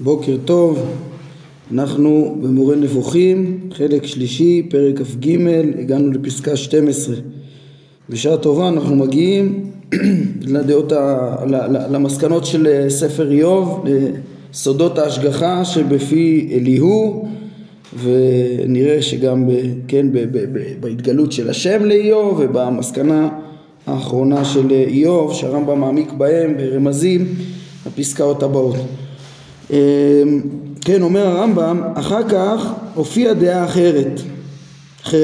בוקר טוב, אנחנו במורה נבוכים, חלק שלישי, פרק כ"ג, הגענו לפסקה 12. בשעה טובה אנחנו מגיעים לדעות ה... למסקנות של ספר איוב, לסודות ההשגחה שבפי אליהו ונראה שגם ב, כן, ב, ב, ב, בהתגלות של השם לאיוב ובמסקנה האחרונה של איוב שהרמב"ם מעמיק בהם ברמזים הפסקאות הבאות כן, אומר הרמב"ם, אחר כך הופיעה דעה אחרת, אחרי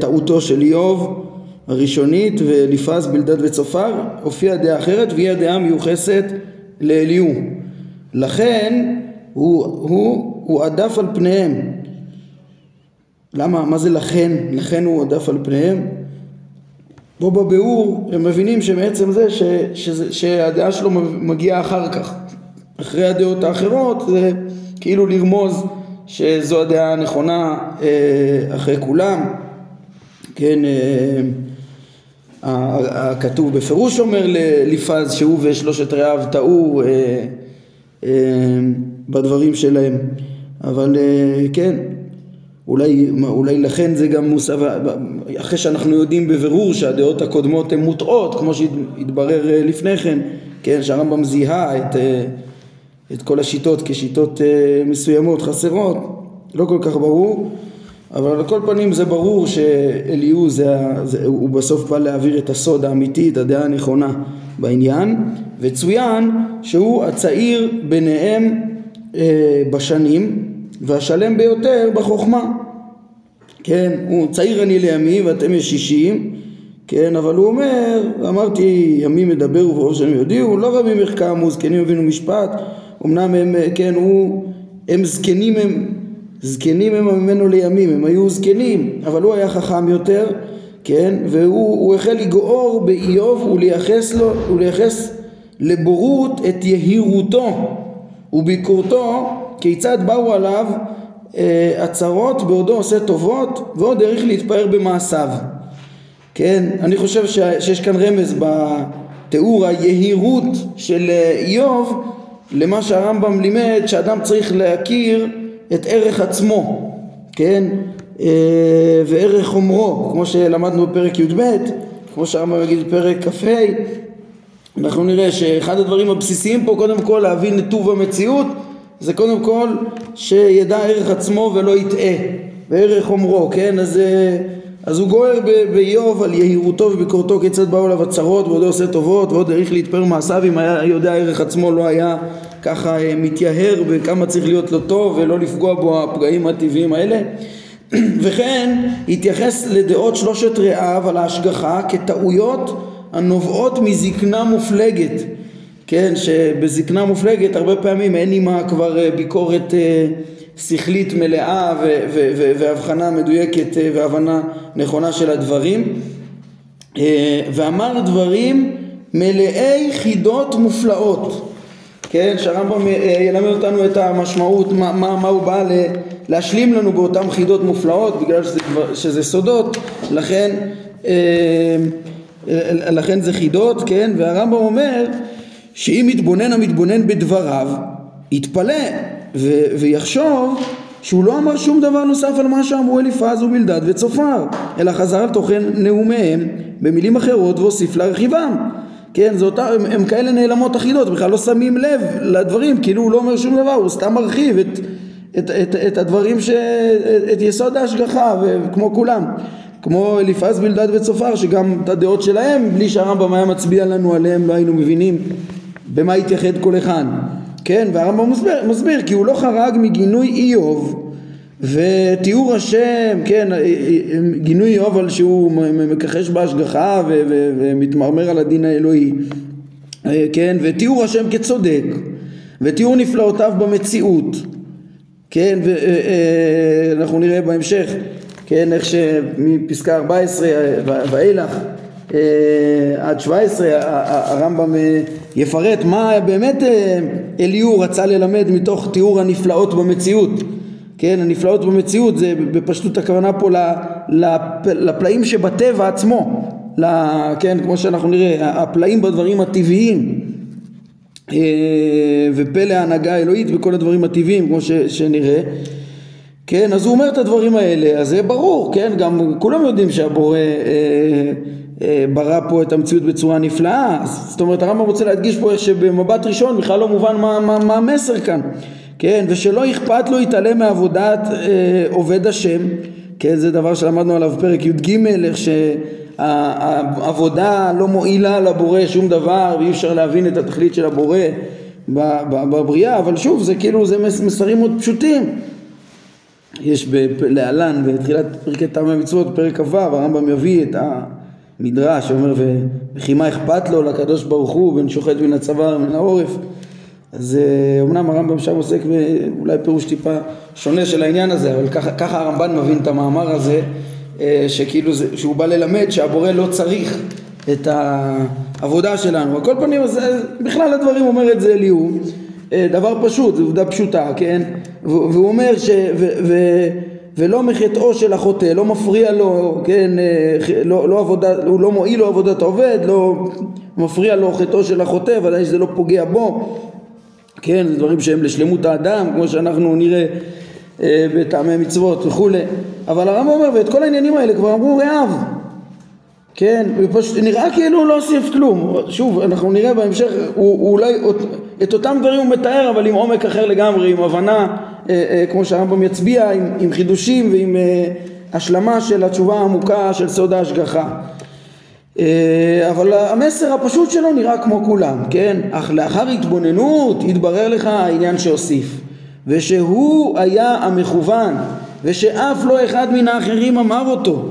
טעותו של איוב הראשונית ואליפז בלדד וצופר, הופיעה דעה אחרת והיא הדעה המיוחסת לאליהו. לכן הוא, הוא, הוא עדף על פניהם. למה? מה זה לכן? לכן הוא עדף על פניהם? פה בביאור הם מבינים שמעצם זה ש, שזה, שהדעה שלו מגיעה אחר כך אחרי הדעות האחרות זה כאילו לרמוז שזו הדעה הנכונה אה, אחרי כולם. כן אה, הכתוב בפירוש אומר לאליפז שהוא ושלושת רעיו טעו אה, בדברים שלהם. אבל כן אולי, אולי לכן זה גם מוסב, אחרי שאנחנו יודעים בבירור שהדעות הקודמות הן מוטעות כמו שהתברר לפני כן, כן, שהרמב"ם זיהה את את כל השיטות כשיטות uh, מסוימות חסרות, לא כל כך ברור, אבל על כל פנים זה ברור שאליהו זה, זה, הוא בסוף בא להעביר את הסוד האמיתי, את הדעה הנכונה בעניין, וצוין שהוא הצעיר ביניהם uh, בשנים והשלם ביותר בחוכמה. כן, הוא צעיר אני לימים ואתם ישישים, כן, אבל הוא אומר, אמרתי ימים ידברו ובראש שנים יודיעו, לא רבים יחכמו, זקנים יבינו משפט אמנם הם, כן, הוא, הם זקנים הם, זקנים הם ממנו לימים, הם היו זקנים, אבל הוא היה חכם יותר, כן, והוא החל לגעור באיוב ולייחס לו, ולייחס לבורות את יהירותו וביקורתו, כיצד באו עליו אה, הצהרות בעודו עושה טובות ועוד העריך להתפאר במעשיו. כן, אני חושב שיש כאן רמז בתיאור היהירות של אה, איוב למה שהרמב"ם לימד שאדם צריך להכיר את ערך עצמו, כן? אה, וערך חומרו, כמו שלמדנו בפרק י"ב, כמו שהרמב"ם יגיד בפרק כ"ה, אנחנו נראה שאחד הדברים הבסיסיים פה קודם כל להבין את טוב המציאות זה קודם כל שידע ערך עצמו ולא יטעה וערך חומרו, כן? אז אה, אז הוא גוער באיוב על יהירותו וביקורתו כיצד באו אליו הצרות ועוד עושה טובות ועוד העריך להתפאר מעשיו אם היה יודע ערך עצמו לא היה ככה אה, מתייהר בכמה צריך להיות לו טוב ולא לפגוע בו הפגעים הטבעיים האלה. וכן התייחס לדעות שלושת רעיו על ההשגחה כטעויות הנובעות מזקנה מופלגת. כן שבזקנה מופלגת הרבה פעמים אין עימה כבר אה, ביקורת אה, שכלית מלאה והבחנה מדויקת אה, והבנה נכונה של הדברים. אה, ואמר דברים מלאי חידות מופלאות. כן שהרמב"ם אה, ילמד אותנו את המשמעות מה, מה, מה הוא בא להשלים לנו באותן חידות מופלאות בגלל שזה, שזה סודות. לכן לכן זה חידות כן? והרמב"ם אומר שאם מתבונן המתבונן בדבריו יתפלא ו- ויחשוב שהוא לא אמר שום דבר נוסף על מה שאמרו אליפז ובלדד וצופר אלא חזר על תוכן נאומיהם במילים אחרות והוסיף להרחיבם כן, זה אותה, הם, הם כאלה נעלמות אחידות, בכלל לא שמים לב לדברים, כאילו הוא לא אומר שום דבר, הוא סתם מרחיב את, את, את, את הדברים, ש, את, את יסוד ההשגחה, כמו כולם, כמו אליפז בלדד וצופר, שגם את הדעות שלהם, בלי שהרמב"ם היה מצביע לנו עליהם, לא היינו מבינים במה התייחד כל אחד. כן, והרמב"ם מסביר, מסביר כי הוא לא חרג מגינוי איוב ותיאור השם, כן, אה, אה, אה, גינוי איוב על שהוא מכחש בהשגחה ומתמרמר על הדין האלוהי, כן, ותיאור השם כצודק ותיאור נפלאותיו במציאות, כן, ואנחנו נראה בהמשך, כן, איך שמפסקה 14 ואילך עד 17 הרמב"ם יפרט מה באמת אה, אליהו רצה ללמד מתוך תיאור הנפלאות במציאות. כן הנפלאות במציאות זה בפשטות הכוונה פה לפלאים שבטבע עצמו. כן כמו שאנחנו נראה הפלאים בדברים הטבעיים. ופלא ההנהגה האלוהית וכל הדברים הטבעיים כמו שנראה. כן אז הוא אומר את הדברים האלה אז זה ברור כן גם כולם יודעים שהבורא אה, אה, ברא פה את המציאות בצורה נפלאה. זאת אומרת הרמב"ם רוצה להדגיש פה שבמבט ראשון בכלל לא מובן מה, מה, מה המסר כאן. כן ושלא אכפת לו להתעלם מעבודת אה, עובד השם כן זה דבר שלמדנו עליו פרק י"ג איך שהעבודה לא מועילה לבורא שום דבר ואי אפשר להבין את התכלית של הבורא בבריאה אבל שוב זה כאילו זה מסרים מאוד פשוטים. יש להלן בתחילת פרקי טעמי מצוות פרק כ"ו הרמב"ם יביא את המדרש שאומר וכי מה אכפת לו לקדוש ברוך הוא בין שוחט מן הצוואר ומן העורף אז אה, הרמב"ם שם עוסק באולי פירוש טיפה שונה של העניין הזה אבל ככה, ככה הרמב"ן מבין את המאמר הזה אה, שכאילו זה, שהוא בא ללמד שהבורא לא צריך את העבודה שלנו. על כל פנים, זה, בכלל הדברים אומר את זה אליהו, אה, דבר פשוט, זו עובדה פשוטה, כן? והוא אומר ש... ו, ו, ולא מחטאו של החוטא, לא מפריע לו, כן, לא, לא עבודה, הוא לא מועיל לו עבודת עובד, לא מפריע לו חטאו של החוטא, ודאי שזה לא פוגע בו, כן, זה דברים שהם לשלמות האדם, כמו שאנחנו נראה אה, בטעמי מצוות וכולי, אבל הרמב"ם אומר, ואת כל העניינים האלה כבר אמרו רעב, כן, ופשוט נראה כאילו הוא לא הוסיף כלום, שוב, אנחנו נראה בהמשך, הוא, הוא אולי, את אותם דברים הוא מתאר, אבל עם עומק אחר לגמרי, עם הבנה, אה, אה, כמו שהרמב"ם יצביע, עם, עם חידושים ועם אה, השלמה של התשובה העמוקה של סוד ההשגחה. אה, אבל המסר הפשוט שלו נראה כמו כולם, כן? אך לאחר התבוננות התברר לך העניין שהוסיף ושהוא היה המכוון ושאף לא אחד מן האחרים אמר אותו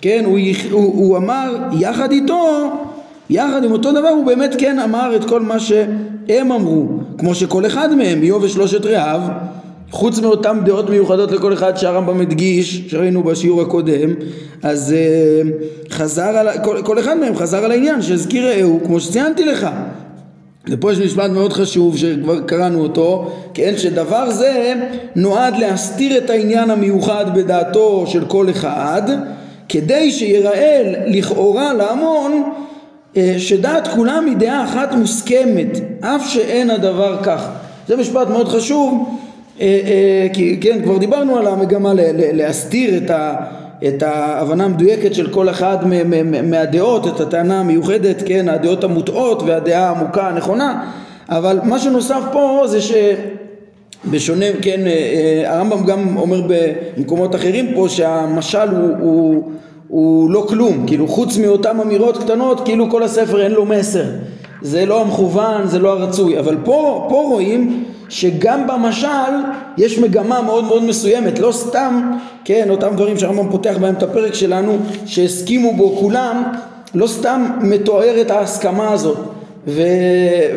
כן, הוא, הוא, הוא אמר יחד איתו, יחד עם אותו דבר הוא באמת כן אמר את כל מה שהם אמרו כמו שכל אחד מהם, איוב ושלושת רעיו חוץ מאותן דעות מיוחדות לכל אחד שהרמב"ם הדגיש, שראינו בשיעור הקודם, אז uh, חזר על, כל, כל אחד מהם חזר על העניין שהזכיר ראהו, כמו שציינתי לך. ופה יש משפט מאוד חשוב שכבר קראנו אותו, כן, שדבר זה נועד להסתיר את העניין המיוחד בדעתו של כל אחד, כדי שיראה לכאורה להמון אה, שדעת כולם היא דעה אחת מוסכמת, אף שאין הדבר כך. זה משפט מאוד חשוב כי כן, כבר דיברנו על המגמה להסתיר את, ה, את ההבנה המדויקת של כל אחד מהדעות, את הטענה המיוחדת, כן, הדעות המוטעות והדעה העמוקה הנכונה, אבל מה שנוסף פה זה שבשונה, כן, אה, הרמב"ם גם אומר במקומות אחרים פה שהמשל הוא, הוא, הוא לא כלום, כאילו חוץ מאותן אמירות קטנות, כאילו כל הספר אין לו מסר, זה לא המכוון, זה לא הרצוי, אבל פה, פה רואים שגם במשל יש מגמה מאוד מאוד מסוימת, לא סתם, כן, אותם דברים שהרמב"ם פותח בהם את הפרק שלנו, שהסכימו בו כולם, לא סתם מתוארת ההסכמה הזאת. ו,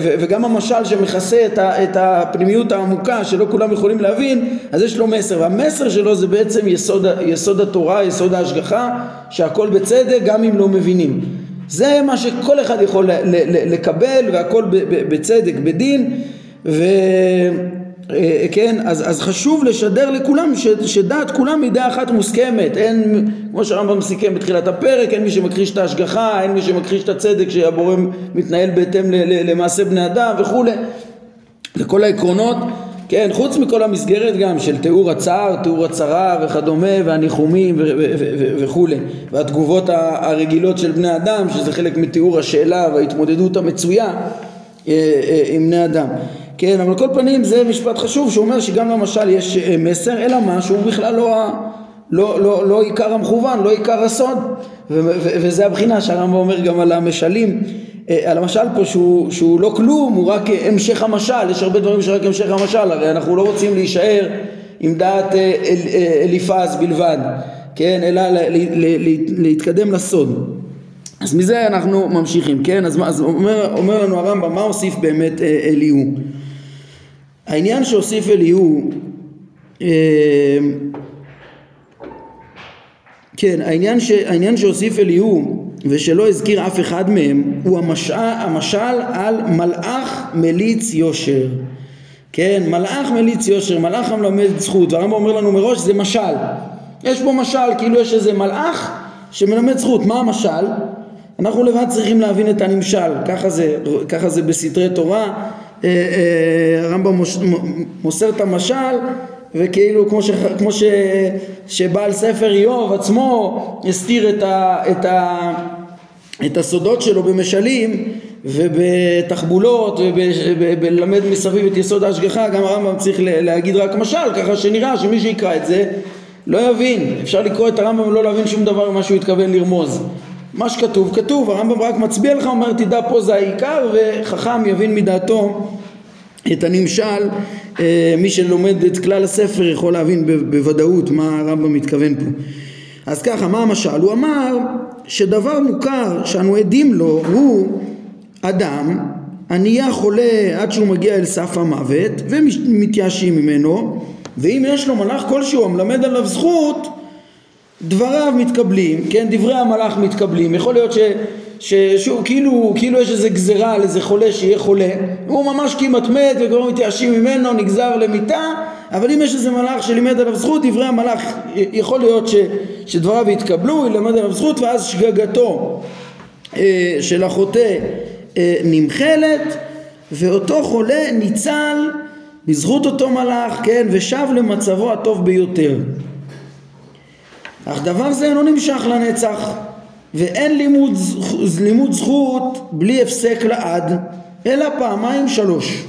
ו, וגם המשל שמכסה את, ה, את הפנימיות העמוקה שלא כולם יכולים להבין, אז יש לו מסר, והמסר שלו זה בעצם יסוד, יסוד התורה, יסוד ההשגחה, שהכל בצדק גם אם לא מבינים. זה מה שכל אחד יכול לקבל והכל בצדק, בדין, וכן, אה, אז, אז חשוב לשדר לכולם ש, שדעת כולם היא דעה אחת מוסכמת, אין, כמו שהרמב"ם סיכם בתחילת הפרק, אין מי שמכחיש את ההשגחה, אין מי שמכחיש את הצדק שהבורא מתנהל בהתאם ל, ל, למעשה בני אדם וכולי, וכל העקרונות, כן, חוץ מכל המסגרת גם של תיאור הצער, תיאור הצרה וכדומה, והניחומים וכולי, והתגובות הרגילות של בני אדם, שזה חלק מתיאור השאלה וההתמודדות המצויה אה, אה, עם בני אדם. כן, אבל כל פנים זה משפט חשוב שאומר שגם למשל יש אה, מסר, אלא מה שהוא בכלל לא, לא, לא, לא עיקר המכוון, לא עיקר הסוד, וזה הבחינה שהרמב"ם אומר גם על המשלים, המשל פה שהוא, שהוא לא כלום, הוא רק המשך המשל, יש הרבה דברים שרק המשך המשל, הרי אנחנו לא רוצים להישאר עם דעת אה, אליפז בלבד, כן, אלא להתקדם לסוד. אז מזה אנחנו ממשיכים, כן? אז, אז אומר, אומר לנו הרמב"ם, מה הוסיף באמת אליהו? העניין שהוסיף אליהו אה, כן, העניין, ש, העניין שהוסיף אליהו ושלא הזכיר אף אחד מהם הוא המשל, המשל על מלאך מליץ יושר. כן, מלאך מליץ יושר, מלאך המלמד זכות והרמב"ם אומר לנו מראש זה משל. יש פה משל, כאילו יש איזה מלאך שמלמד זכות, מה המשל? אנחנו לבד צריכים להבין את הנמשל, ככה זה, ככה זה בסתרי תורה. אה, הרמב"ם מוסר את המשל וכאילו כמו, ש, כמו ש, שבעל ספר איוב עצמו הסתיר את, ה, את, ה, את הסודות שלו במשלים ובתחבולות ובלמד מסביב את יסוד ההשגחה גם הרמב"ם צריך להגיד רק משל ככה שנראה שמי שיקרא את זה לא יבין. אפשר לקרוא את הרמב"ם ולא להבין שום דבר ממה שהוא התכוון לרמוז. מה שכתוב כתוב. הרמב"ם רק מצביע לך אומר תדע פה זה העיקר וחכם יבין מדעתו את הנמשל אה, מי שלומד את כלל הספר יכול להבין בוודאות מה הרמב"ם מתכוון פה. אז ככה מה המשל? הוא אמר שדבר מוכר שאנו עדים לו הוא אדם הנהיה חולה עד שהוא מגיע אל סף המוות ומתייאשים ממנו ואם יש לו מלאך כלשהו המלמד עליו זכות דבריו מתקבלים, כן, דברי המלאך מתקבלים, יכול להיות ש, ששוב, כאילו, כאילו יש איזה גזרה על איזה חולה שיהיה חולה, הוא ממש כמעט מת וכבר מתייאשים ממנו, נגזר למיטה, אבל אם יש איזה מלאך שלימד עליו זכות, דברי המלאך יכול להיות ש, שדבריו יתקבלו, ילמד עליו זכות ואז שגגתו אה, של החוטא אה, נמחלת ואותו חולה ניצל בזכות אותו מלאך, כן, ושב למצבו הטוב ביותר. אך דבר זה אינו נמשך לנצח ואין לימוד, לימוד זכות בלי הפסק לעד אלא פעמיים שלוש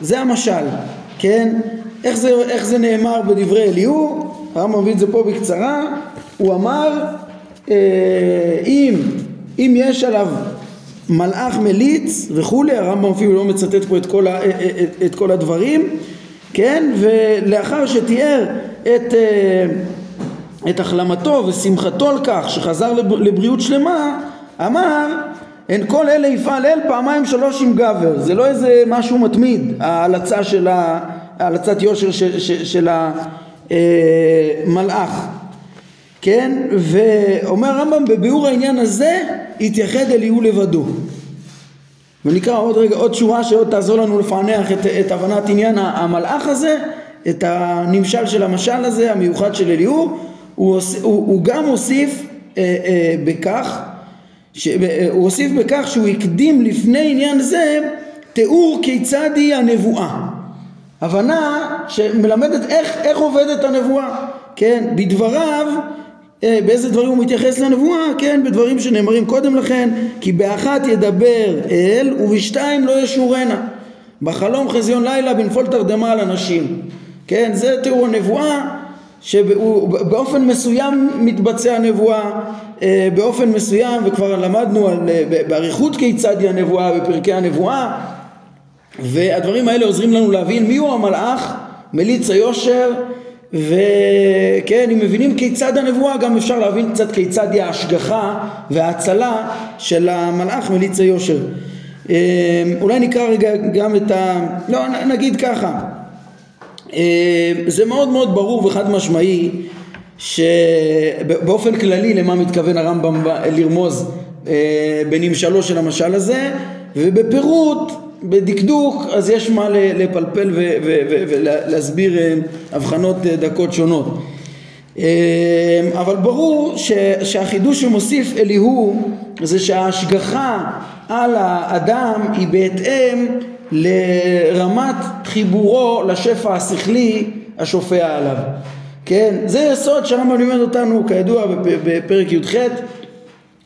זה המשל, כן? איך זה, איך זה נאמר בדברי אליהו? הרמב"ם מביא את זה פה בקצרה הוא אמר אה, אם, אם יש עליו מלאך מליץ וכולי, הרמב"ם אפילו לא מצטט פה את כל, ה, אה, אה, את, את כל הדברים, כן? ולאחר שתיאר את אה, את החלמתו ושמחתו על כך שחזר לבריאות שלמה, אמר אין כל אלה יפעל אל פעמיים שלוש עם גבר, זה לא איזה משהו מתמיד, ההלצה של ה... ההלצת יושר של, של, של המלאך, כן? ואומר הרמב"ם בביאור העניין הזה התייחד אליהו לבדו. ונקרא עוד רגע עוד שורה שעוד תעזור לנו לפענח את, את הבנת עניין המלאך הזה, את הנמשל של המשל הזה המיוחד של אליהו הוא, הוא, הוא גם הוסיף אה, אה, בכך, ש, אה, הוא הוסיף בכך שהוא הקדים לפני עניין זה תיאור כיצד היא הנבואה. הבנה שמלמדת איך, איך עובדת הנבואה, כן, בדבריו אה, באיזה דברים הוא מתייחס לנבואה, כן, בדברים שנאמרים קודם לכן, כי באחת ידבר אל ובשתיים לא ישורנה. בחלום חזיון לילה בנפול תרדמה על אנשים. כן, זה תיאור הנבואה שבאופן מסוים מתבצע נבואה, אה, באופן מסוים, וכבר למדנו על, אה, באריכות כיצד היא הנבואה בפרקי הנבואה, והדברים האלה עוזרים לנו להבין מיהו המלאך, מליץ היושר, וכן, אם מבינים כיצד הנבואה, גם אפשר להבין קצת כיצד היא ההשגחה וההצלה של המלאך מליץ היושר. אה, אולי נקרא רגע גם את ה... לא, נגיד ככה זה מאוד מאוד ברור וחד משמעי שבאופן כללי למה מתכוון הרמב"ם לרמוז אה, בנמשלו של המשל הזה ובפירוט בדקדוק אז יש מה לפלפל ולהסביר אה, הבחנות דקות שונות. אבל ברור שהחידוש שמוסיף אליהו זה שההשגחה על האדם היא בהתאם לרמת חיבורו לשפע השכלי השופע עליו. כן? זה יסוד שהרמב"ם לימד אותנו כידוע בפרק י"ח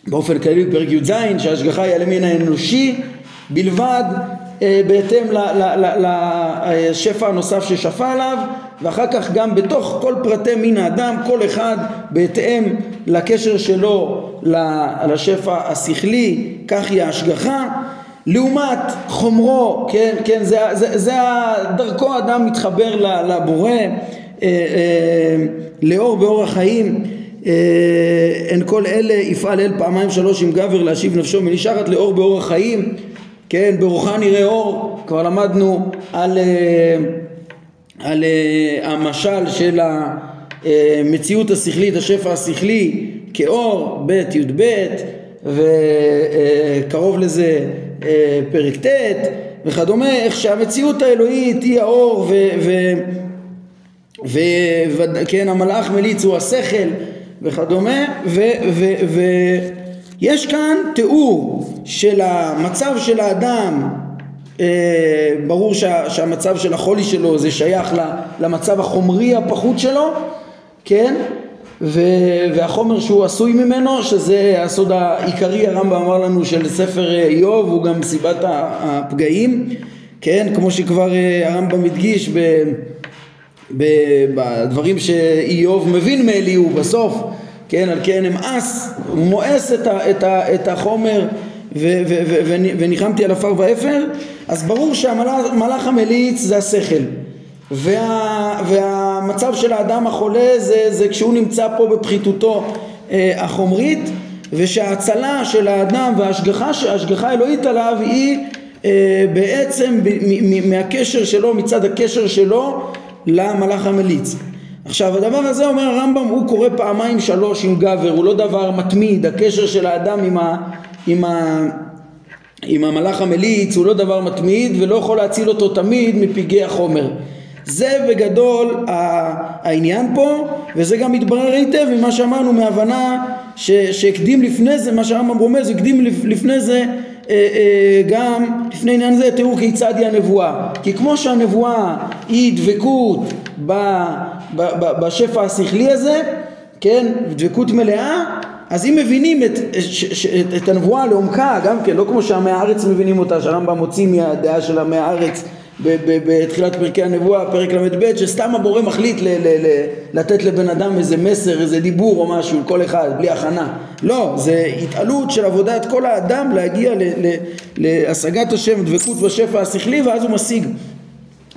באופן כללי בפרק י"ז שההשגחה היא על המין האנושי בלבד אה, בהתאם לשפע הנוסף ששפע עליו ואחר כך גם בתוך כל פרטי מין האדם כל אחד בהתאם לקשר שלו לשפע השכלי כך היא ההשגחה לעומת חומרו, כן, כן, זה, זה, זה דרכו האדם מתחבר לבורא, אה, אה, לאור באורח חיים, אה, אין כל אלה יפעל אל פעמיים שלוש עם גבר להשיב נפשו מנשחת לאור באורח חיים, כן, ברוחה נראה אור, כבר למדנו על, אה, על אה, המשל של המציאות השכלית, השפע השכלי כאור, ב' י"ב וקרוב לזה אה, פרק ט' וכדומה, איך שהמציאות האלוהית היא האור וכן המלאך מליץ הוא השכל וכדומה ויש כאן תיאור של המצב של האדם ברור שה, שהמצב של החולי שלו זה שייך למצב החומרי הפחות שלו, כן? ו, והחומר שהוא עשוי ממנו, שזה הסוד העיקרי הרמב"ם אמר לנו של ספר איוב, הוא גם סיבת הפגעים, כן? כמו שכבר הרמב"ם הדגיש ב, בדברים שאיוב מבין מאליהו בסוף, כן? על כן אמאס, הוא מואס את, את, את החומר ו, ו, ו, וניחמתי על עפר ואפר, אז ברור שהמלאך המליץ זה השכל. וה, והמצב של האדם החולה זה, זה כשהוא נמצא פה בפחיתותו אה, החומרית ושההצלה של האדם וההשגחה ההשגחה האלוהית עליו היא אה, בעצם ב, מ, מ, מהקשר שלו, מצד הקשר שלו למלאך המליץ. עכשיו הדבר הזה אומר הרמב"ם הוא קורא פעמיים שלוש עם גבר הוא לא דבר מתמיד הקשר של האדם עם, ה, עם, ה, עם המלאך המליץ הוא לא דבר מתמיד ולא יכול להציל אותו תמיד מפגעי החומר זה בגדול העניין פה וזה גם מתברר היטב ממה שאמרנו מהבנה שהקדים לפני זה מה שהרמב"ם רומז הקדים לפני זה אה, אה, גם לפני עניין זה תראו כיצד היא הנבואה. כי כמו שהנבואה היא דבקות בשפע השכלי הזה כן דבקות מלאה אז אם מבינים את, את, את הנבואה לעומקה גם כן לא כמו שעמי הארץ מבינים אותה שהרמב"ם מוציא מהדעה של עמי הארץ בתחילת פרקי הנבואה, פרק ל"ב, שסתם הבורא מחליט ל- ל- ל- לתת לבן אדם איזה מסר, איזה דיבור או משהו, כל אחד, בלי הכנה. לא, זה התעלות של עבודת כל האדם להגיע להשגת השם, דבקות בשפע השכלי, ואז הוא משיג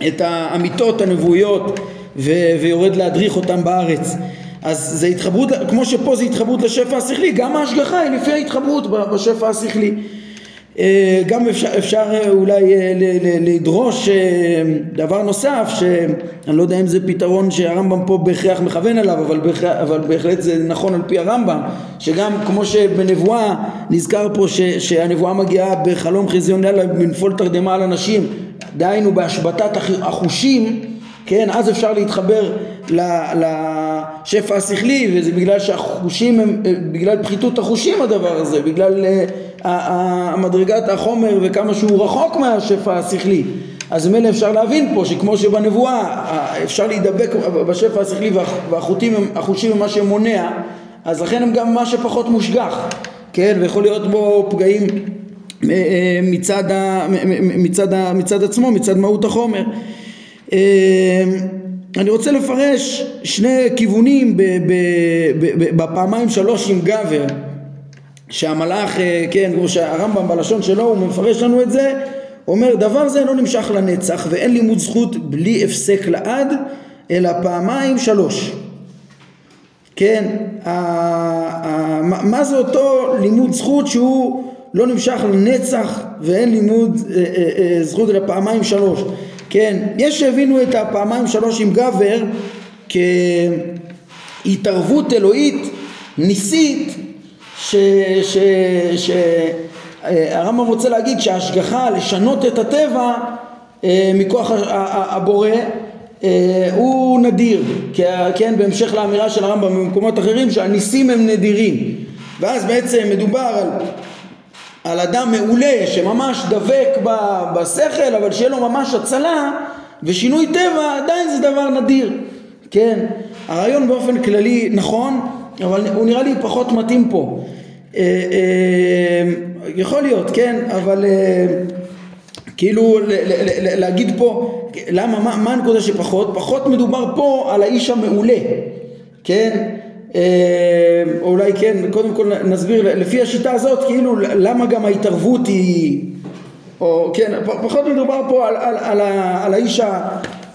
את האמיתות הנבואיות ו- ויורד להדריך אותם בארץ. אז זה התחברות, כמו שפה זה התחברות לשפע השכלי, גם ההשגחה היא לפי ההתחברות בשפע השכלי. אה, גם אפשר, אפשר אה, אולי אה, לדרוש דבר נוסף שאני לא יודע אם זה פתרון שהרמב"ם פה בהכרח מכוון אליו אבל, בהכרח, אבל בהחלט זה נכון על פי הרמב"ם שגם כמו שבנבואה נזכר פה ש, שהנבואה מגיעה בחלום חזיון לילה בנפול תרדמה על אנשים דהיינו בהשבתת החושים כן אז אפשר להתחבר לשפע השכלי וזה בגלל שהחושים הם בגלל פחיתות החושים הדבר הזה בגלל המדרגת החומר וכמה שהוא רחוק מהשפע השכלי. אז מילא אפשר להבין פה שכמו שבנבואה אפשר להידבק בשפע השכלי והחושים הם מה שמונע אז לכן הם גם מה שפחות מושגח. כן? ויכול להיות בו פגעים אה, מצד, ה, מצד, ה, מצד עצמו מצד מהות החומר. אה, אני רוצה לפרש שני כיוונים בפעמיים שלוש עם גבר שהמלאך, אה, כן, כמו שהרמב"ם בלשון שלו הוא מפרש לנו את זה, אומר דבר זה לא נמשך לנצח ואין לימוד זכות בלי הפסק לעד אלא פעמיים שלוש. כן, מה, זה אותו לימוד זכות שהוא לא נמשך לנצח ואין לימוד אה, אה, זכות אלא פעמיים שלוש? כן, יש שהבינו את הפעמיים שלוש עם גבר כהתערבות אלוהית ניסית שהרמב"ם רוצה להגיד שההשגחה לשנות את הטבע אה, מכוח הבורא אה, הוא נדיר, כן, בהמשך לאמירה של הרמב"ם במקומות אחרים שהניסים הם נדירים. ואז בעצם מדובר על, על אדם מעולה שממש דבק בשכל אבל שיהיה לו ממש הצלה ושינוי טבע עדיין זה דבר נדיר, כן, הרעיון באופן כללי נכון אבל הוא נראה לי פחות מתאים פה. אה, אה, יכול להיות, כן, אבל אה, כאילו להגיד פה, למה, מה, הנקודה שפחות? פחות מדובר פה על האיש המעולה, כן? אולי כן, קודם כל נסביר, לפי השיטה הזאת, כאילו למה גם ההתערבות היא, או כן, פחות מדובר פה על, על, על, על האיש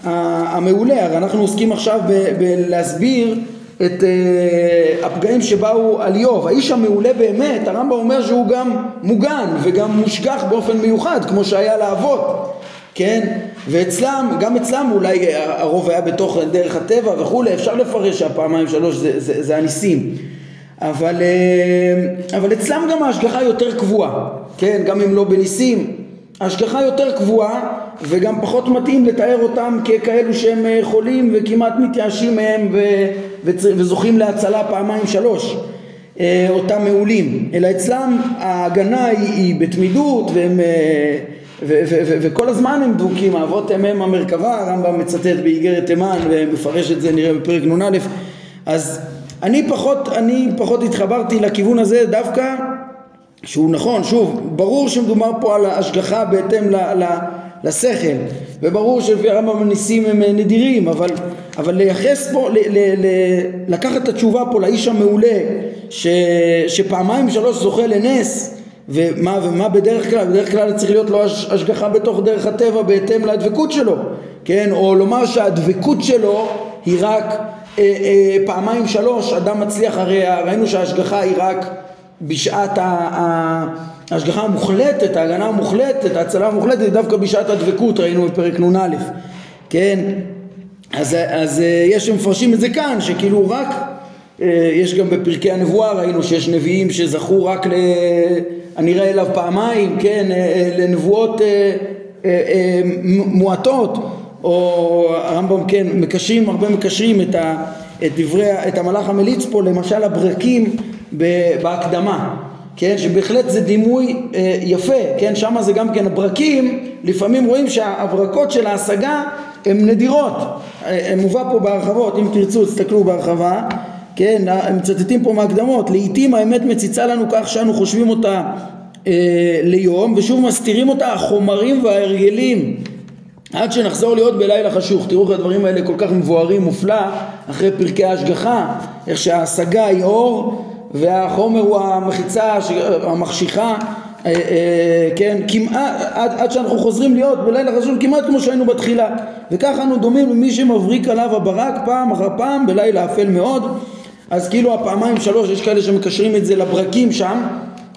המעולה, הרי אנחנו עוסקים עכשיו בלהסביר את uh, הפגעים שבאו על איוב. האיש המעולה באמת, הרמב"ם אומר שהוא גם מוגן וגם מושגח באופן מיוחד, כמו שהיה לאבות, כן? ואצלם, גם אצלם אולי הרוב היה בתוך דרך הטבע וכולי, אפשר לפרש שהפעמיים שלוש זה, זה, זה הניסים. אבל, uh, אבל אצלם גם ההשגחה יותר קבועה, כן? גם אם לא בניסים, ההשגחה יותר קבועה וגם פחות מתאים לתאר אותם ככאלו שהם אה, חולים וכמעט מתייאשים מהם ו... וזוכים להצלה פעמיים שלוש אה, אותם מעולים. אלא אצלם ההגנה היא, היא בתמידות והם אה, וכל הזמן הם דבוקים, האבות הם הם המרכבה, הרמב"ם מצטט באיגרת תימן ומפרש את זה נראה בפרק נ"א. אז אני פחות, אני פחות התחברתי לכיוון הזה דווקא שהוא נכון, שוב, ברור שמדובר פה על השגחה בהתאם ל, ל, לשכל וברור שלפי הרמב"ם הניסים הם נדירים אבל, אבל לייחס פה, ל, ל, ל, לקחת את התשובה פה לאיש המעולה ש, שפעמיים שלוש זוכה לנס ומה, ומה בדרך כלל? בדרך כלל צריך להיות לו השגחה בתוך דרך הטבע בהתאם לדבקות שלו, כן? או לומר שהדבקות שלו היא רק אה, אה, פעמיים שלוש, אדם מצליח, הרי ראינו שההשגחה היא רק בשעת ההשגחה המוחלטת, ההגנה המוחלטת, ההצלה המוחלטת דווקא בשעת הדבקות, ראינו בפרק נ"א, כן? אז, אז אה, יש שמפרשים את זה כאן, שכאילו רק, אה, יש גם בפרקי הנבואה, ראינו שיש נביאים שזכו רק ל... הנראה אליו פעמיים, כן, אה, לנבואות מועטות, או הרמב"ם כן, מקשרים, הרבה מקשרים את, ה, את דברי, את המלאך המליץ פה, למשל הברקים בהקדמה, כן, שבהחלט זה דימוי אה, יפה, כן, שם זה גם כן הברקים, לפעמים רואים שההברקות של ההשגה הן נדירות, אה, מובא פה בהרחבות, אם תרצו תסתכלו בהרחבה, כן, הם מצטטים פה מהקדמות, לעיתים האמת מציצה לנו כך שאנו חושבים אותה אה, ליום ושוב מסתירים אותה החומרים וההרגלים. עד שנחזור להיות בלילה חשוך. תראו איך הדברים האלה כל כך מבוארים מופלא אחרי פרקי ההשגחה, איך שההשגה היא אור והחומר הוא המחיצה, המחשיכה, אה, אה, כן, כמעט, עד, שאנחנו חוזרים להיות בלילה חשוב כמעט כמו שהיינו בתחילה. וככה אנו דומים למי שמבריק עליו הברק פעם אחר פעם בלילה אפל מאוד. אז כאילו הפעמיים שלוש יש כאלה שמקשרים את זה לברקים שם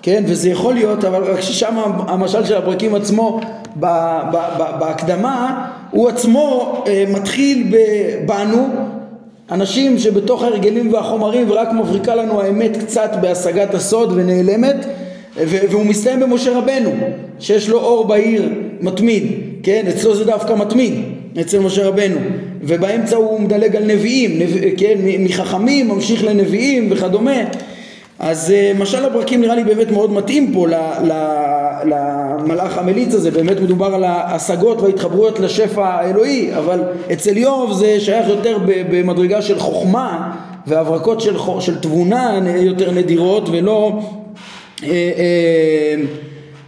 כן וזה יכול להיות אבל רק ששם המשל של הברקים עצמו ב, ב, ב, בהקדמה הוא עצמו אה, מתחיל בנו אנשים שבתוך ההרגלים והחומרים ורק מבריקה לנו האמת קצת בהשגת הסוד ונעלמת והוא מסתיים במשה רבנו שיש לו אור בעיר מתמיד כן? אצלו זה דווקא מתמיד אצל משה רבנו. ובאמצע הוא מדלג על נביאים נב... כן? מחכמים ממשיך לנביאים וכדומה. אז אה, משל הברקים נראה לי באמת מאוד מתאים פה למלאך המליץ הזה, באמת מדובר על ההשגות וההתחברויות לשפע האלוהי, אבל אצל איוב זה שייך יותר במדרגה של חוכמה והברקות של, של תבונה יותר נדירות ולא אה, אה,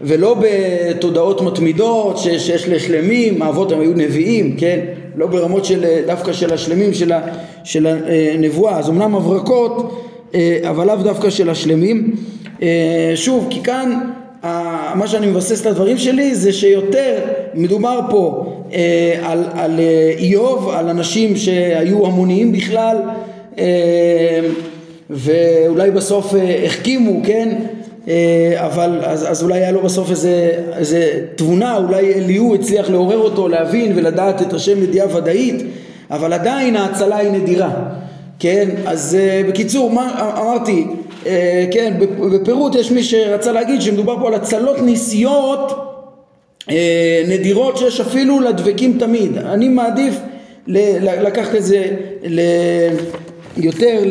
ולא בתודעות מתמידות שיש לשלמים, האבות הם היו נביאים, כן? לא ברמות של, דווקא של השלמים של, של הנבואה, אז אמנם הברקות אה, אבל לאו דווקא של השלמים. אה, שוב, כי כאן מה שאני מבסס את הדברים שלי זה שיותר מדובר פה אה, על, על איוב, על אנשים שהיו המוניים בכלל ואולי בסוף החכימו, כן? אבל אז, אז אולי היה לו בסוף איזה, איזה תבונה, אולי אליהו הצליח לעורר אותו להבין ולדעת את השם ידיעה ודאית, אבל עדיין ההצלה היא נדירה. כן, אז בקיצור, מה אמרתי, כן, בפירוט יש מי שרצה להגיד שמדובר פה על הצלות ניסיות uh, נדירות שיש אפילו לדבקים תמיד. אני מעדיף לקחת את זה יותר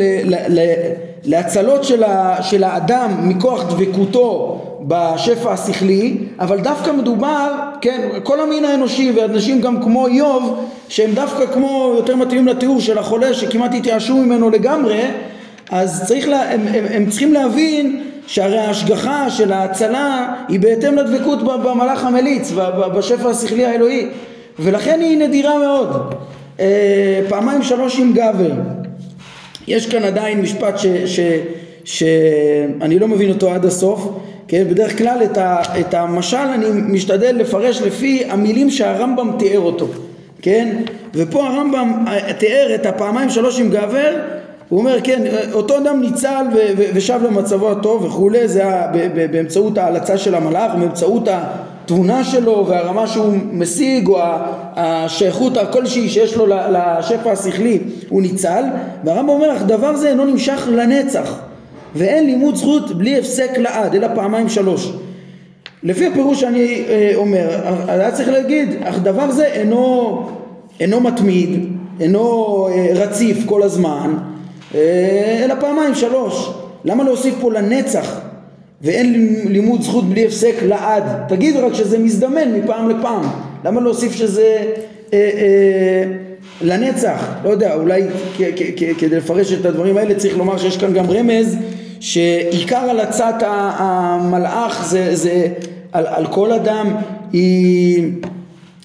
להצלות של, של האדם מכוח דבקותו בשפע השכלי, אבל דווקא מדובר, כן, כל המין האנושי ואנשים גם כמו איוב, שהם דווקא כמו, יותר מתאימים לתיאור של החולה שכמעט התייאשו ממנו לגמרי, אז צריך לה, הם, הם, הם צריכים להבין שהרי ההשגחה של ההצלה היא בהתאם לדבקות במלאך המליץ, בשפע השכלי האלוהי, ולכן היא נדירה מאוד. אה, פעמיים שלוש עם גבר. יש כאן עדיין משפט ש, שאני לא מבין אותו עד הסוף, כן, בדרך כלל את, ה, את המשל אני משתדל לפרש לפי המילים שהרמב"ם תיאר אותו, כן, ופה הרמב"ם אה, תיאר את הפעמיים שלוש עם גבר, הוא אומר כן, אותו אדם ניצל ו, ו, ושב למצבו הטוב וכולי, זה באמצעות ההלצה של המלאך, באמצעות התבונה שלו והרמה שהוא משיג או השייכות הכלשהי שיש לו לשפע השכלי הוא ניצל והרמב"ם אומר אך דבר זה אינו נמשך לנצח ואין לימוד זכות בלי הפסק לעד, אלא פעמיים שלוש. לפי הפירוש שאני אה, אומר, היה צריך להגיד, אך דבר זה אינו, אינו מתמיד, אינו אה, רציף כל הזמן, אלא פעמיים שלוש. למה להוסיף פה לנצח? ואין לימוד זכות בלי הפסק לעד. תגיד רק שזה מזדמן מפעם לפעם. למה להוסיף שזה אה, אה, לנצח? לא יודע, אולי כדי לפרש את הדברים האלה צריך לומר שיש כאן גם רמז שעיקר הלצת המלאך זה, זה על, על כל אדם היא,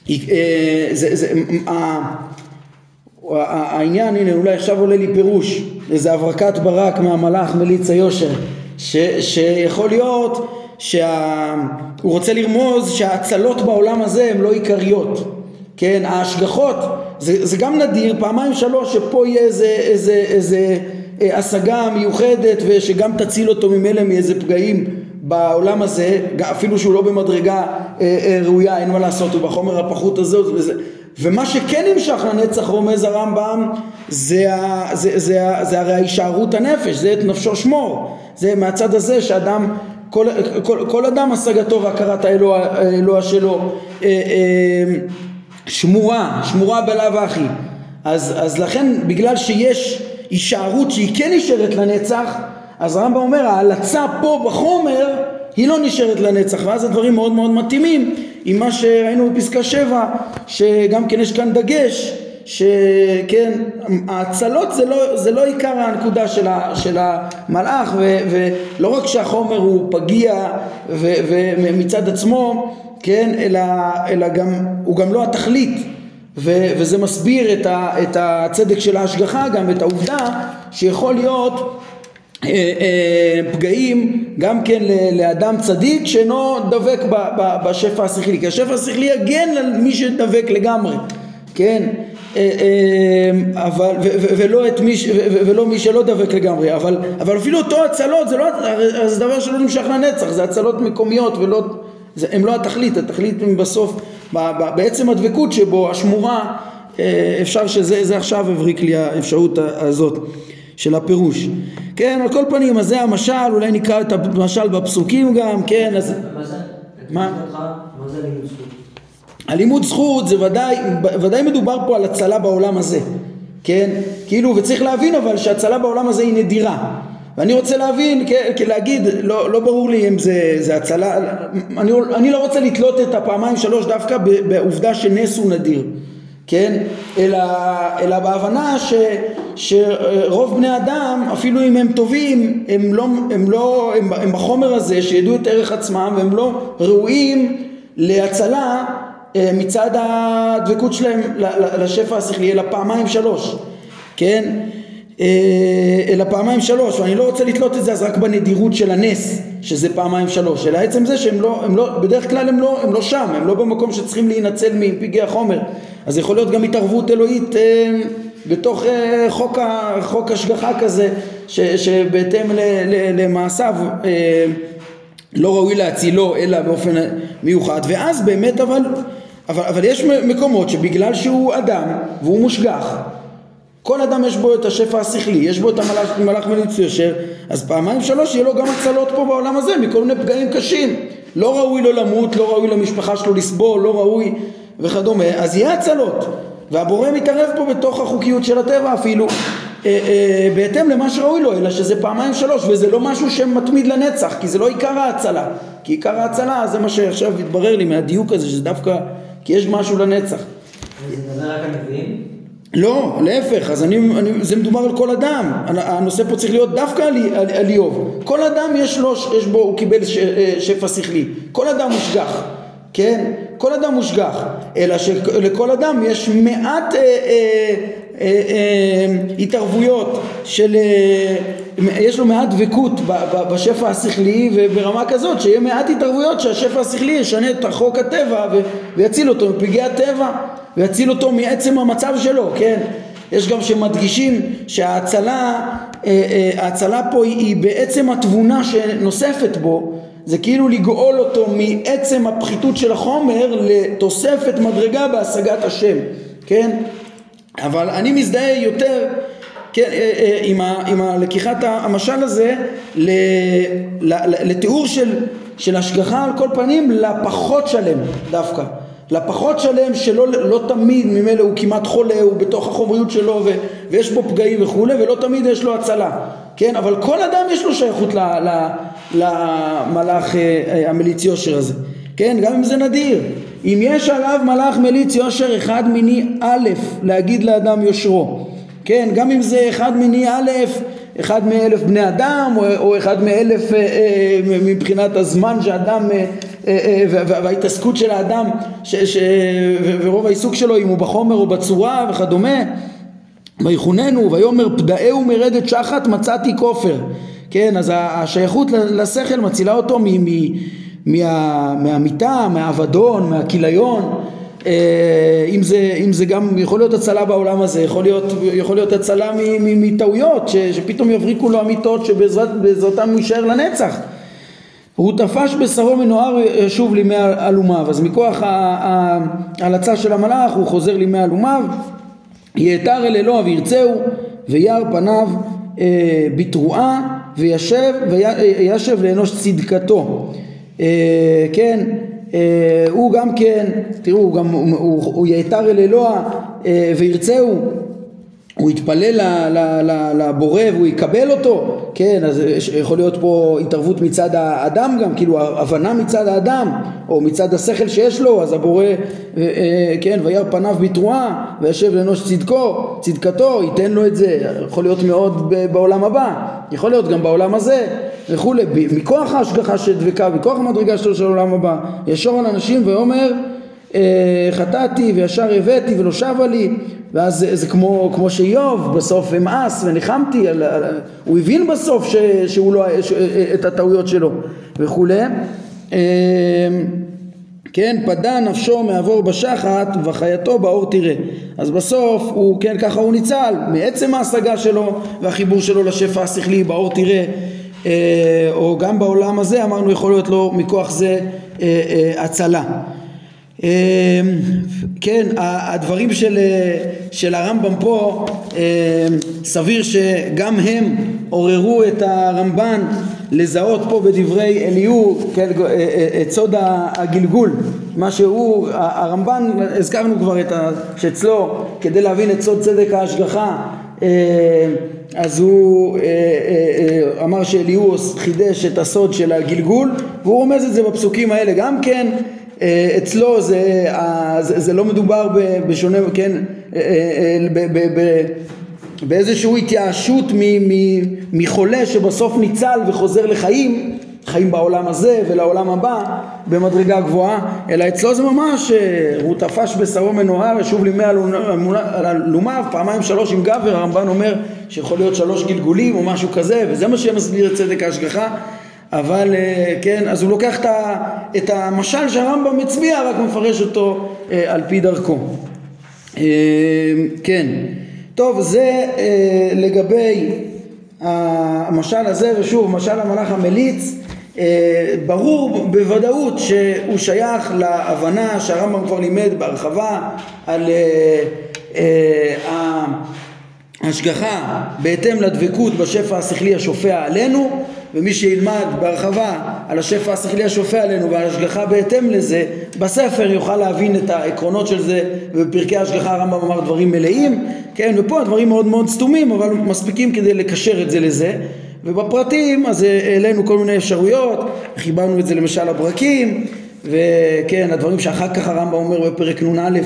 היא אה, זה, זה, העניין, הנה אולי עכשיו עולה לי פירוש, איזה הברקת ברק מהמלאך מליץ היושר, ש, שיכול להיות שהוא רוצה לרמוז שההצלות בעולם הזה הן לא עיקריות, כן, ההשגחות, זה, זה גם נדיר, פעמיים שלוש שפה יהיה איזה, איזה, איזה אה, השגה מיוחדת ושגם תציל אותו ממילא מאיזה פגעים בעולם הזה, אפילו שהוא לא במדרגה אה, אה, ראויה, אין מה לעשות, הוא בחומר הפחות הזה ומה שכן נמשך לנצח רומז הרמב"ם זה, ה, זה, זה, זה, זה הרי הישארות הנפש, זה את נפשו שמור, זה מהצד הזה שאדם, כל, כל, כל אדם השגתו והכרת האלוה, האלוה שלו אה, אה, שמורה, שמורה בלאו הכי, אז, אז לכן בגלל שיש הישארות שהיא כן נשארת לנצח, אז הרמב"ם אומר ההלצה פה בחומר היא לא נשארת לנצח ואז הדברים מאוד מאוד מתאימים עם מה שראינו בפסקה 7 שגם כן יש כאן דגש שכן ההצלות זה לא, זה לא עיקר הנקודה של, ה, של המלאך ו, ולא רק שהחומר הוא פגיע ו, ומצד עצמו כן אלא, אלא גם הוא גם לא התכלית. ו, וזה מסביר את, ה, את הצדק של ההשגחה גם את העובדה שיכול להיות פגעים גם כן לאדם צדיק שאינו דבק בשפע השכלי. כי השפע השכלי יגן על מי שדבק לגמרי כן? אה, אבל ולא, את מי, ולא מי שלא דבק לגמרי. אבל, אבל אפילו אותו הצלות זה לא זה דבר שלא נמשך לנצח זה הצלות מקומיות ולא זה, הם לא התכלית. התכלית הם בסוף בעצם הדבקות שבו השמורה אפשר שזה עכשיו הבריק לי האפשרות הזאת של הפירוש. כן, על כל פנים, אז זה המשל, אולי נקרא את המשל בפסוקים גם, כן, אז... מה? זה לימוד זכות? הלימוד זכות זה ודאי, ודאי מדובר פה על הצלה בעולם הזה, כן? כאילו, וצריך להבין אבל שהצלה בעולם הזה היא נדירה. ואני רוצה להבין, להגיד, לא, לא ברור לי אם זה, זה הצלה, אני, אני לא רוצה לתלות את הפעמיים שלוש דווקא בעובדה שנס הוא נדיר. כן? אלא, אלא בהבנה ש, שרוב בני אדם, אפילו אם הם טובים, הם, לא, הם, לא, הם, הם בחומר הזה שידעו את ערך עצמם והם לא ראויים להצלה אה, מצד הדבקות שלהם לשפע השכלי, אלא פעמיים שלוש, כן? אה, אלא פעמיים שלוש, ואני לא רוצה לתלות את זה אז רק בנדירות של הנס, שזה פעמיים שלוש, אלא עצם זה שהם לא, הם לא, בדרך כלל הם לא, הם לא שם, הם לא במקום שצריכים להינצל מפגעי החומר, אז יכול להיות גם התערבות אלוהית אה, בתוך אה, חוק, חוק השגחה כזה ש, שבהתאם ל, ל, למעשיו אה, לא ראוי להצילו אלא באופן מיוחד ואז באמת אבל, אבל, אבל יש מקומות שבגלל שהוא אדם והוא מושגח כל אדם יש בו את השפע השכלי, יש בו את המלאך, המלאך מליץ יושר, אז פעמיים שלוש יהיה לו גם הצלות פה בעולם הזה מכל מיני פגעים קשים. לא ראוי לו למות, לא ראוי למשפחה שלו לסבול, לא ראוי וכדומה, אז יהיה הצלות. והבורא מתערב פה בתוך החוקיות של הטבע אפילו, אה, אה, בהתאם למה שראוי לו, אלא שזה פעמיים שלוש, וזה לא משהו שמתמיד לנצח, כי זה לא עיקר ההצלה. כי עיקר ההצלה זה מה שעכשיו התברר לי מהדיוק הזה, שזה דווקא, כי יש משהו לנצח. זה מדבר רק על נביאים? לא, להפך, אז אני, אני, זה מדובר על כל אדם, הנושא פה צריך להיות דווקא על, על, על איוב, כל אדם יש לו, יש בו, הוא קיבל ש, אה, שפע שכלי, כל אדם מושגח, כן? כל אדם מושגח, אלא שלכל אדם יש מעט אה, אה, אה, אה, התערבויות של, אה, יש לו מעט דבקות בשפע השכלי וברמה כזאת שיהיה מעט התערבויות שהשפע השכלי ישנה את חוק הטבע ויציל אותו מפגעי הטבע ויציל אותו מעצם המצב שלו, כן? יש גם שמדגישים שההצלה, אה, אה, ההצלה פה היא בעצם התבונה שנוספת בו זה כאילו לגאול אותו מעצם הפחיתות של החומר לתוספת מדרגה בהשגת השם, כן? אבל אני מזדהה יותר כן, אה, אה, עם, ה, עם הלקיחת המשל הזה לתיאור של, של השגחה על כל פנים לפחות שלם דווקא לפחות שלם שלא לא תמיד ממילא הוא כמעט חולה, הוא בתוך החומריות שלו ו, ויש בו פגעים וכולי ולא תמיד יש לו הצלה, כן? אבל כל אדם יש לו שייכות ל, ל, למלאך המליץ יושר הזה, כן? גם אם זה נדיר. אם יש עליו מלאך מליץ יושר אחד מיני א' להגיד לאדם יושרו, כן? גם אם זה אחד מיני א', אחד מאלף בני אדם, או, או אחד מאלף אה, אה, מבחינת הזמן שאדם, אה, אה, וההתעסקות של האדם, ש, ש, ורוב העיסוק שלו אם הוא בחומר או בצורה וכדומה, ויחוננו ויאמר פדאהו מרדת שחת מצאתי כופר כן אז השייכות לשכל מצילה אותו מהמיטה, מהאבדון, מהכיליון. אה, אם זה, אם זה גם יכול להיות הצלה בעולם הזה, יכול להיות, יכול להיות הצלה מטעויות שפתאום יבריקו לו אמיתות שבעזרתם הוא יישאר לנצח. הוא תפש בשרו מנוער שוב לימי אלומיו. אז מכוח ההלצה של המלאך הוא חוזר לימי אלומיו. יאתר אל אלוהיו וירצהו וירא פניו אה, בתרועה וישב וישב לאנוש צדקתו. אה, כן אה, הוא גם כן, תראו, הוא, גם, הוא, הוא, הוא יאתר אל אלוה אה, וירצהו, הוא יתפלל לבורא והוא יקבל אותו, כן, אז יכול להיות פה התערבות מצד האדם גם, כאילו הבנה מצד האדם, או מצד השכל שיש לו, אז הבורא, אה, כן, וירא פניו בתרועה, וישב לאנוש צדקו, צדקתו, ייתן לו את זה, יכול להיות מאוד בעולם הבא, יכול להיות גם בעולם הזה, וכולי, מכוח ההשגחה שדבקה, מכוח המדרגה שלו של העולם הבא, ישור על אנשים ואומר אה, חטאתי וישר הבאתי ולא שבה לי ואז זה, זה כמו, כמו שאיוב בסוף המאס וניחמתי, על, על, הוא הבין בסוף ש, שהוא לא, ש, את הטעויות שלו וכולי אה, כן, פדה נפשו מעבור בשחת וחייתו באור תראה. אז בסוף הוא, כן, ככה הוא ניצל מעצם ההשגה שלו והחיבור שלו לשפע השכלי באור תראה אה, או גם בעולם הזה אמרנו יכול להיות לו מכוח זה אה, הצלה. כן, הדברים של, של הרמב"ם פה, סביר שגם הם עוררו את הרמב"ן לזהות פה בדברי אליהו כן, את סוד הגלגול, מה שהוא, הרמב"ן, הזכרנו כבר את שאצלו כדי להבין את סוד צדק ההשגחה אז הוא אה, אה, אה, אמר שאליהוס חידש את הסוד של הגלגול והוא רומז את זה בפסוקים האלה גם כן אצלו זה, זה, זה לא מדובר בשונה, כן, באיזושהי התייאשות מחולה שבסוף ניצל וחוזר לחיים חיים בעולם הזה ולעולם הבא במדרגה גבוהה, אלא אצלו זה ממש, אה, הוא תפש בשרו מנוהר, שוב לימי על אלומיו, פעמיים שלוש עם גבר, הרמב"ן אומר שיכול להיות שלוש גלגולים או משהו כזה, וזה מה שמסביר את צדק ההשגחה, אבל אה, כן, אז הוא לוקח את המשל שהרמב"ם הצביע, רק מפרש אותו אה, על פי דרכו. כן, טוב, זה לגבי המשל הזה, ושוב, משל המלאך המליץ אה, ברור בוודאות שהוא שייך להבנה שהרמב"ם כבר לימד בהרחבה על אה, אה, ההשגחה בהתאם לדבקות בשפע השכלי השופע עלינו ומי שילמד בהרחבה על השפע השכלי השופע עלינו וההשגחה בהתאם לזה בספר יוכל להבין את העקרונות של זה ובפרקי ההשגחה הרמב"ם אמר דברים מלאים. כן ופה הדברים מאוד מאוד סתומים אבל מספיקים כדי לקשר את זה לזה. ובפרטים אז העלינו כל מיני אפשרויות, חיברנו את זה למשל לברקים וכן הדברים שאחר כך הרמב"ם אומר בפרק נ"א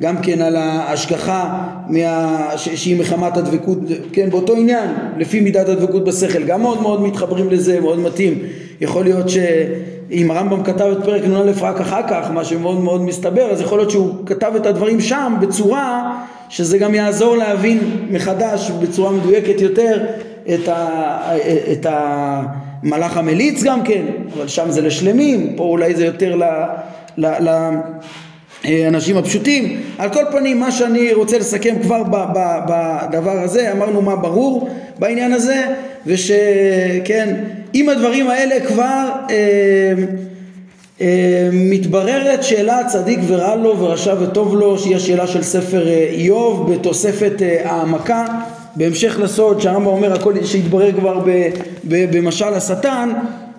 גם כן על ההשגחה מה... ש... שהיא מחמת הדבקות, כן באותו עניין לפי מידת הדבקות בשכל גם מאוד מאוד מתחברים לזה, מאוד מתאים. יכול להיות שאם הרמב"ם כתב את פרק נ"א רק אחר כך מה שמאוד מאוד מסתבר אז יכול להיות שהוא כתב את הדברים שם בצורה שזה גם יעזור להבין מחדש בצורה מדויקת יותר את, ה, את המלאך המליץ גם כן, אבל שם זה לשלמים, פה אולי זה יותר לאנשים הפשוטים. על כל פנים, מה שאני רוצה לסכם כבר בדבר הזה, אמרנו מה ברור בעניין הזה, ושכן, אם הדברים האלה כבר אה, אה, מתבררת שאלה צדיק ורע לו ורשע וטוב לו, שהיא השאלה של ספר אה, איוב בתוספת אה, העמקה. בהמשך לסוד שהרמב"ם אומר הכל שהתברר כבר במשל השטן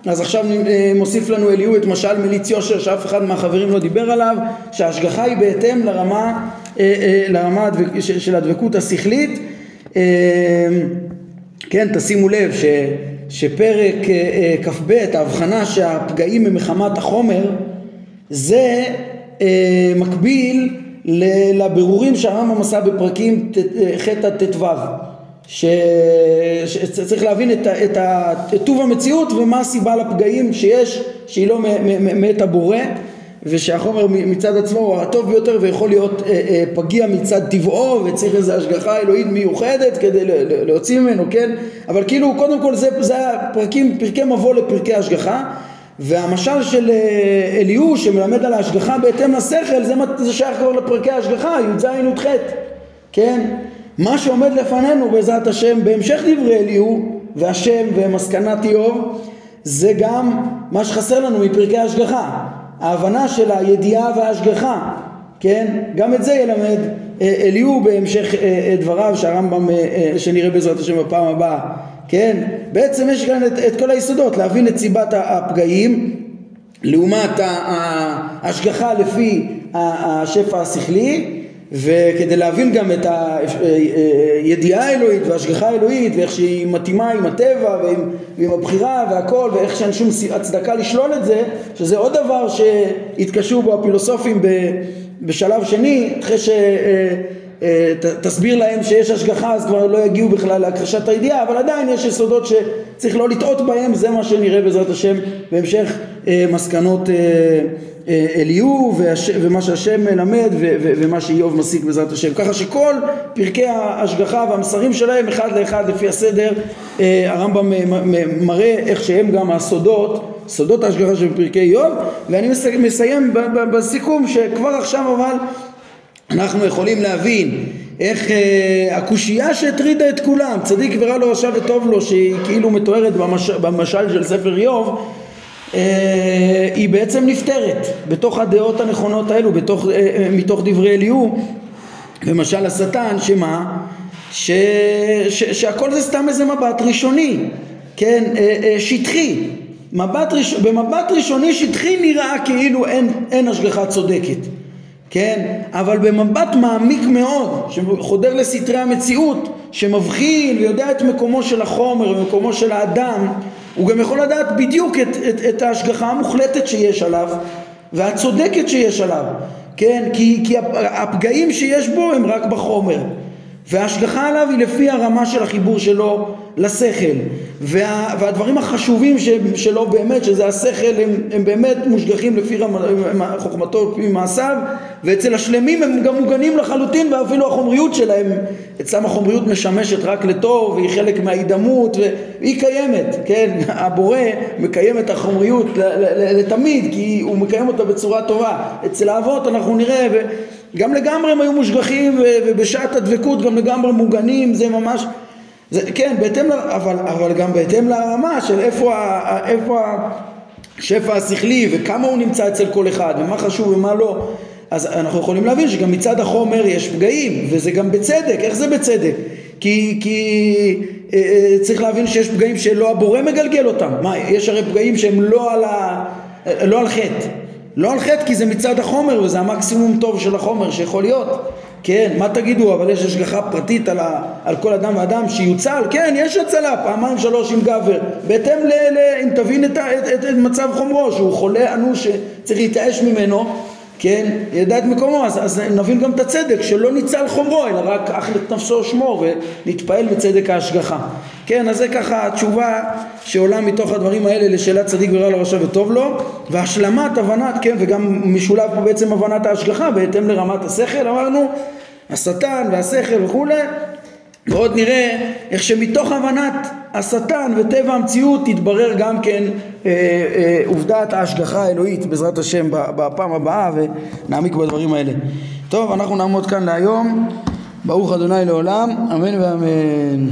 אז עכשיו אה, מוסיף לנו אליהו את משל מליץ יושר שאף אחד מהחברים לא דיבר עליו שההשגחה היא בהתאם לרמה, אה, אה, לרמה של הדבקות השכלית. כן תשימו לב שפרק אה, אה, כ"ב, ההבחנה שהפגעים הם מחמת החומר, זה מקביל לבירורים שהרמב"ם עשה בפרקים ח' עד ט"ו שצריך להבין את, את, את טוב המציאות ומה הסיבה לפגעים שיש שהיא לא מאת הבורא ושהחומר מצד עצמו הוא הטוב ביותר ויכול להיות אה, אה, פגיע מצד טבעו וצריך איזו השגחה אלוהית מיוחדת כדי להוציא ממנו, כן? אבל כאילו קודם כל זה, זה הפרקים, פרקי מבוא לפרקי השגחה והמשל של אה, אליהו שמלמד על ההשגחה בהתאם לשכל זה, זה שייך כבר לפרקי ההשגחה, י"ז י"ח, כן? מה שעומד לפנינו בעזרת השם בהמשך דברי אליהו והשם ומסקנת איוב זה גם מה שחסר לנו מפרקי ההשגחה. ההבנה של הידיעה וההשגחה כן? גם את זה ילמד אה, אליהו בהמשך אה, דבריו שהרמב"ם שנראה בעזרת השם בפעם הבאה כן? בעצם יש כאן את, את כל היסודות להבין את סיבת הפגעים לעומת ההשגחה לפי השפע השכלי וכדי להבין גם את הידיעה האלוהית וההשגחה האלוהית ואיך שהיא מתאימה עם הטבע ועם, ועם הבחירה והכל ואיך שאין שום הצדקה לשלול את זה שזה עוד דבר שהתקשו בו הפילוסופים בשלב שני אחרי ש... תסביר להם שיש השגחה אז כבר לא יגיעו בכלל להכחשת הידיעה אבל עדיין יש יסודות שצריך לא לטעות בהם זה מה שנראה בעזרת השם בהמשך מסקנות אליהו ומה שהשם מלמד ומה שאיוב מסיק בעזרת השם. ככה שכל פרקי ההשגחה והמסרים שלהם אחד לאחד לפי הסדר הרמב"ם מראה איך שהם גם הסודות סודות ההשגחה של פרקי איוב ואני מסיים בסיכום שכבר עכשיו אבל אנחנו יכולים להבין איך אה, הקושייה שהטרידה את כולם צדיק ורע לו רשע וטוב לו שהיא כאילו מתוארת במש, במשל של ספר איוב אה, היא בעצם נפתרת בתוך הדעות הנכונות האלו, בתוך, אה, אה, מתוך דברי אליהו. ומשל השטן, שמה? ש, ש, שהכל זה סתם איזה מבט ראשוני, כן, שטחי, מבט ראש, במבט ראשוני שטחי נראה כאילו אין, אין השגחה צודקת, כן, אבל במבט מעמיק מאוד, שחודר לסתרי המציאות, שמבחין ויודע את מקומו של החומר ומקומו של האדם הוא גם יכול לדעת בדיוק את, את, את ההשגחה המוחלטת שיש עליו והצודקת שיש עליו, כן? כי, כי הפגעים שיש בו הם רק בחומר וההשגחה עליו היא לפי הרמה של החיבור שלו לשכל וה, והדברים החשובים ש, שלו באמת שזה השכל הם, הם באמת מושגחים לפי רמה, חוכמתו לפי מעשיו ואצל השלמים הם גם מוגנים לחלוטין ואפילו החומריות שלהם אצלם החומריות משמשת רק לטוב והיא חלק מההידמות והיא קיימת כן? הבורא מקיים את החומריות לתמיד כי הוא מקיים אותה בצורה טובה. אצל האבות אנחנו נראה גם לגמרי הם היו מושגחים ובשעת הדבקות גם לגמרי מוגנים זה ממש זה, כן בהתאם אבל, אבל גם בהתאם לרמה של איפה, איפה השפע השכלי וכמה הוא נמצא אצל כל אחד ומה חשוב ומה לא אז אנחנו יכולים להבין שגם מצד החומר יש פגעים וזה גם בצדק. איך זה בצדק? כי, כי אה, אה, צריך להבין שיש פגעים שלא הבורא מגלגל אותם. מה יש הרי פגעים שהם לא על, ה, לא על חטא. לא על חטא כי זה מצד החומר וזה המקסימום טוב של החומר שיכול להיות כן, מה תגידו, אבל יש השגחה פרטית על, ה, על כל אדם ואדם שיוצל? כן, יש הצלה, פעמיים שלוש עם גבר בהתאם ל... ל אם תבין את, את, את, את מצב חומרו, שהוא חולה אנוש שצריך להתייאש ממנו כן, ידע את מקומו, אז, אז נבין גם את הצדק, שלא ניצל חומרו, אלא רק אך נפשו שמור ונתפעל בצדק ההשגחה. כן, אז זה ככה התשובה שעולה מתוך הדברים האלה לשאלת צדיק ורע לו רשע וטוב לו, והשלמת הבנת, כן, וגם משולב פה בעצם הבנת ההשגחה בהתאם לרמת השכל, אמרנו, השטן והשכל וכולי, ועוד נראה איך שמתוך הבנת השטן וטבע המציאות תתברר גם כן אה, אה, עובדת ההשגחה האלוהית בעזרת השם בפעם הבאה ונעמיק בדברים האלה. טוב, אנחנו נעמוד כאן להיום. ברוך אדוני לעולם, אמן ואמן.